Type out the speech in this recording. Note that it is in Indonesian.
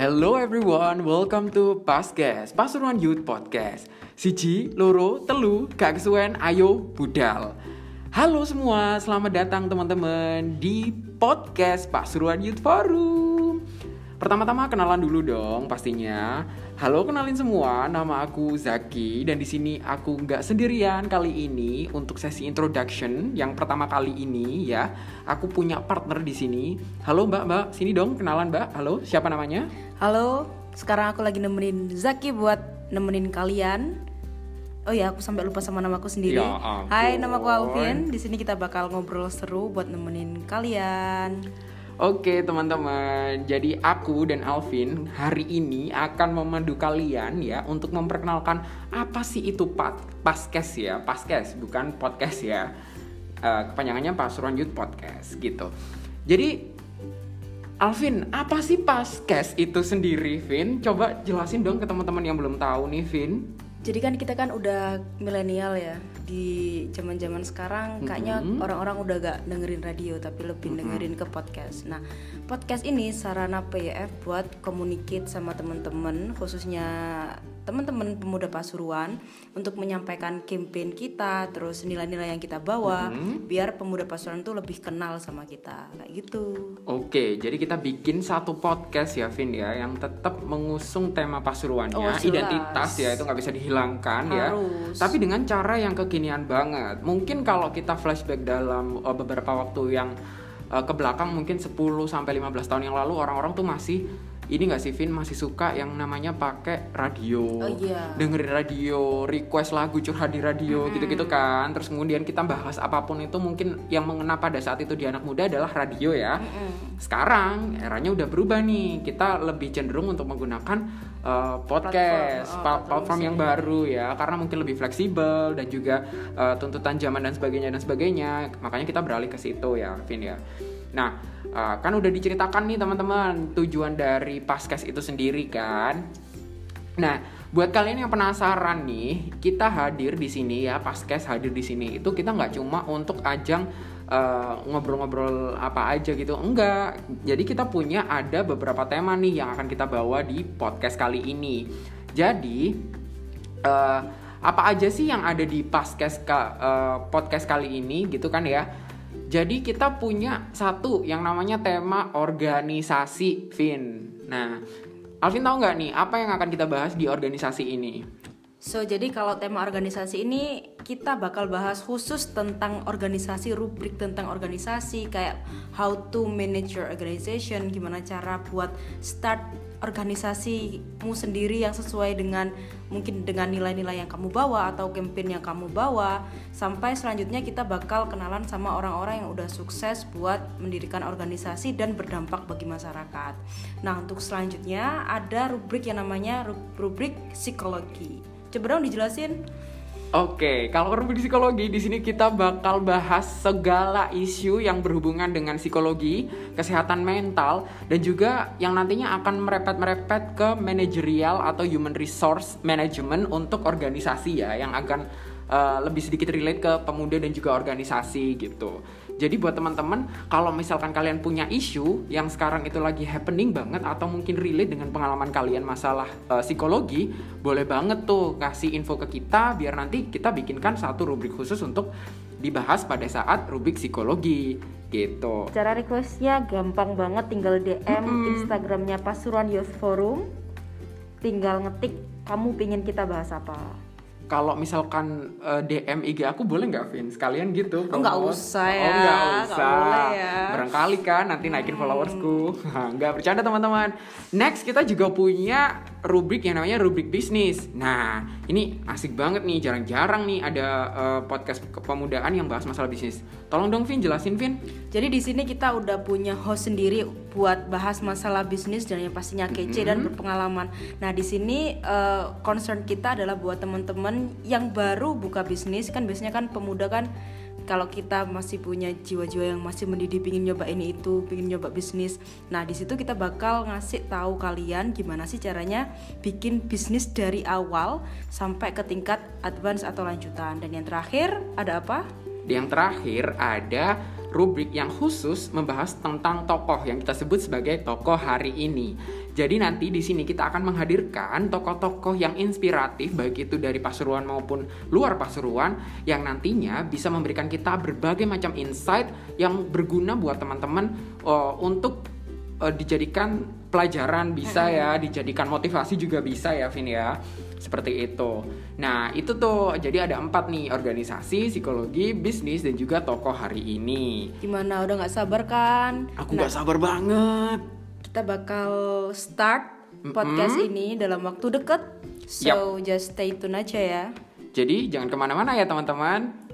Hello everyone, welcome to Pasges, Pasuruan Youth Podcast. Siji, loro, telu, gak kesuwen, ayo budal. Halo semua, selamat datang teman-teman di podcast Pasuruan Youth Forum. Pertama-tama kenalan dulu dong pastinya. Halo kenalin semua, nama aku Zaki dan di sini aku nggak sendirian kali ini untuk sesi introduction yang pertama kali ini ya. Aku punya partner di sini. Halo Mbak, Mbak, sini dong kenalan Mbak. Halo, siapa namanya? Halo, sekarang aku lagi nemenin Zaki buat nemenin kalian. Oh ya, aku sampai lupa sama namaku sendiri. Ya ampun. Hai, namaku Alvin. Di sini kita bakal ngobrol seru buat nemenin kalian. Oke teman-teman, jadi aku dan Alvin hari ini akan memandu kalian ya untuk memperkenalkan apa sih itu paskes ya, paskes bukan podcast ya. Eh, kepanjangannya Pasuruan Youth Podcast gitu. Jadi Alvin, apa sih paskes itu sendiri, Vin? Coba jelasin dong ke teman-teman yang belum tahu nih, Vin. Jadi kan kita kan udah milenial ya di zaman-zaman sekarang kayaknya orang-orang udah gak dengerin radio tapi lebih dengerin ke podcast. Nah, podcast ini sarana PYF buat communicate sama teman-teman khususnya teman-teman pemuda Pasuruan untuk menyampaikan campaign kita, terus nilai-nilai yang kita bawa biar pemuda Pasuruan tuh lebih kenal sama kita. Kayak gitu. Oke, jadi kita bikin satu podcast ya, Vin ya, yang tetap mengusung tema Pasuruannya, Oh, jelas. identitas ya itu nggak bisa dihilangkan ya. Harus. Tapi dengan cara yang kekinian banget. Mungkin kalau kita flashback dalam uh, beberapa waktu yang uh, ke belakang, mungkin 10 sampai 15 tahun yang lalu orang-orang tuh masih ini nggak sih Vin masih suka yang namanya pakai radio, Oh, iya. dengerin radio, request lagu curhat di radio gitu-gitu kan. Terus kemudian kita bahas apa pun itu mungkin yang mengena pada saat itu di anak muda adalah radio ya. Sekarang eranya udah berubah nih. Kita lebih cenderung untuk menggunakan uh, podcast, Platform, oh, platform platform yang baru ya, karena mungkin lebih fleksibel dan juga uh, tuntutan zaman dan sebagainya dan sebagainya. Makanya kita beralih ke situ ya, Vin ya. Nah, uh, kan udah diceritakan nih teman-teman tujuan dari Paskes itu sendiri kan. Nah, buat kalian yang penasaran nih, kita hadir di sini ya, Paskes hadir di sini itu kita nggak cuma untuk ajang eh, ngobrol-ngobrol apa aja gitu, enggak. Jadi kita punya ada beberapa tema nih yang akan kita bawa di podcast kali ini. Jadi eh, apa aja sih yang ada di Paskes ka- eh, podcast kali ini gitu kan ya? Jadi kita punya satu yang namanya tema organisasi, Vin. Nah, Alvin tahu nggak nih apa yang akan kita bahas di organisasi ini? So, jadi kalau tema organisasi ini kita bakal bahas khusus tentang organisasi, rubrik tentang organisasi kayak how to manage your organization, gimana cara buat start organisasimu sendiri yang sesuai dengan mungkin dengan nilai-nilai yang kamu bawa atau campaign yang kamu bawa sampai selanjutnya kita bakal kenalan sama orang-orang yang udah sukses buat mendirikan organisasi dan berdampak bagi masyarakat. Nah, untuk selanjutnya ada rubrik yang namanya rub- rubrik psikologi. Coba dong dijelasin. Oke, kalau rubrik psikologi di sini kita bakal bahas segala isu yang berhubungan dengan psikologi, kesehatan mental, dan juga yang nantinya akan merepet-merepet ke manajerial atau human resource management untuk organisasi ya, yang akan eh, lebih sedikit relate ke pemuda dan juga organisasi gitu. Jadi buat teman-teman, kalau misalkan kalian punya isu yang sekarang itu lagi happening banget atau mungkin relate dengan pengalaman kalian masalah eh, psikologi, boleh banget tuh kasih info ke kita biar nanti kita bikinkan satu rubrik khusus untuk dibahas pada saat rubrik psikologi gitu. Cara requestnya gampang banget, tinggal DM Instagramnya Pasuruan Youth Forum. Tinggal ngetik kamu pingin kita bahas apa. Kalau misalkan eh, DM IG aku boleh nggak Vin? Sekalian gitu. Oh, nggak usah ya, Oh nggak usah. boleh ya. Hmm. Barangkali kan nanti naikin followersku. nggak bercanda teman-teman. Next kita juga punya rubrik yang namanya rubrik bisnis. Nah ini asik banget nih. Jarang-jarang nih ada eh, podcast kepemudaan yang bahas masalah bisnis. Tolong dong Vin jelasin Vin. Jadi di sini kita udah punya host sendiri buat bahas masalah bisnis dan yang pastinya kece dan berpengalaman. Nah di sini eh, concern kita adalah buat teman-teman yang baru buka bisnis kan biasanya kan pemuda kan kalau kita masih punya jiwa-jiwa yang masih mendidih pingin nyoba ini itu pingin nyoba bisnis nah di situ kita bakal ngasih tahu kalian gimana sih caranya bikin bisnis dari awal sampai ke tingkat advance atau lanjutan dan yang terakhir ada apa Yang terakhir ada rubrik yang khusus membahas tentang tokoh yang kita sebut sebagai tokoh hari ini. Jadi nanti di sini kita akan menghadirkan tokoh-tokoh yang inspiratif baik itu dari Pasuruan maupun luar Pasuruan yang nantinya bisa memberikan kita berbagai macam insight yang berguna buat teman-teman uh, untuk uh, dijadikan pelajaran bisa ya, dijadikan motivasi juga bisa ya, Vin ya. Seperti itu. Nah, itu tuh jadi ada empat nih organisasi, psikologi, bisnis dan juga tokoh hari ini. Gimana udah nggak sabar kan? Aku nggak sabar banget. Kita bakal start podcast ini dalam waktu deket. So just stay tune aja ya. Jadi jangan ke mana-mana ya teman-teman.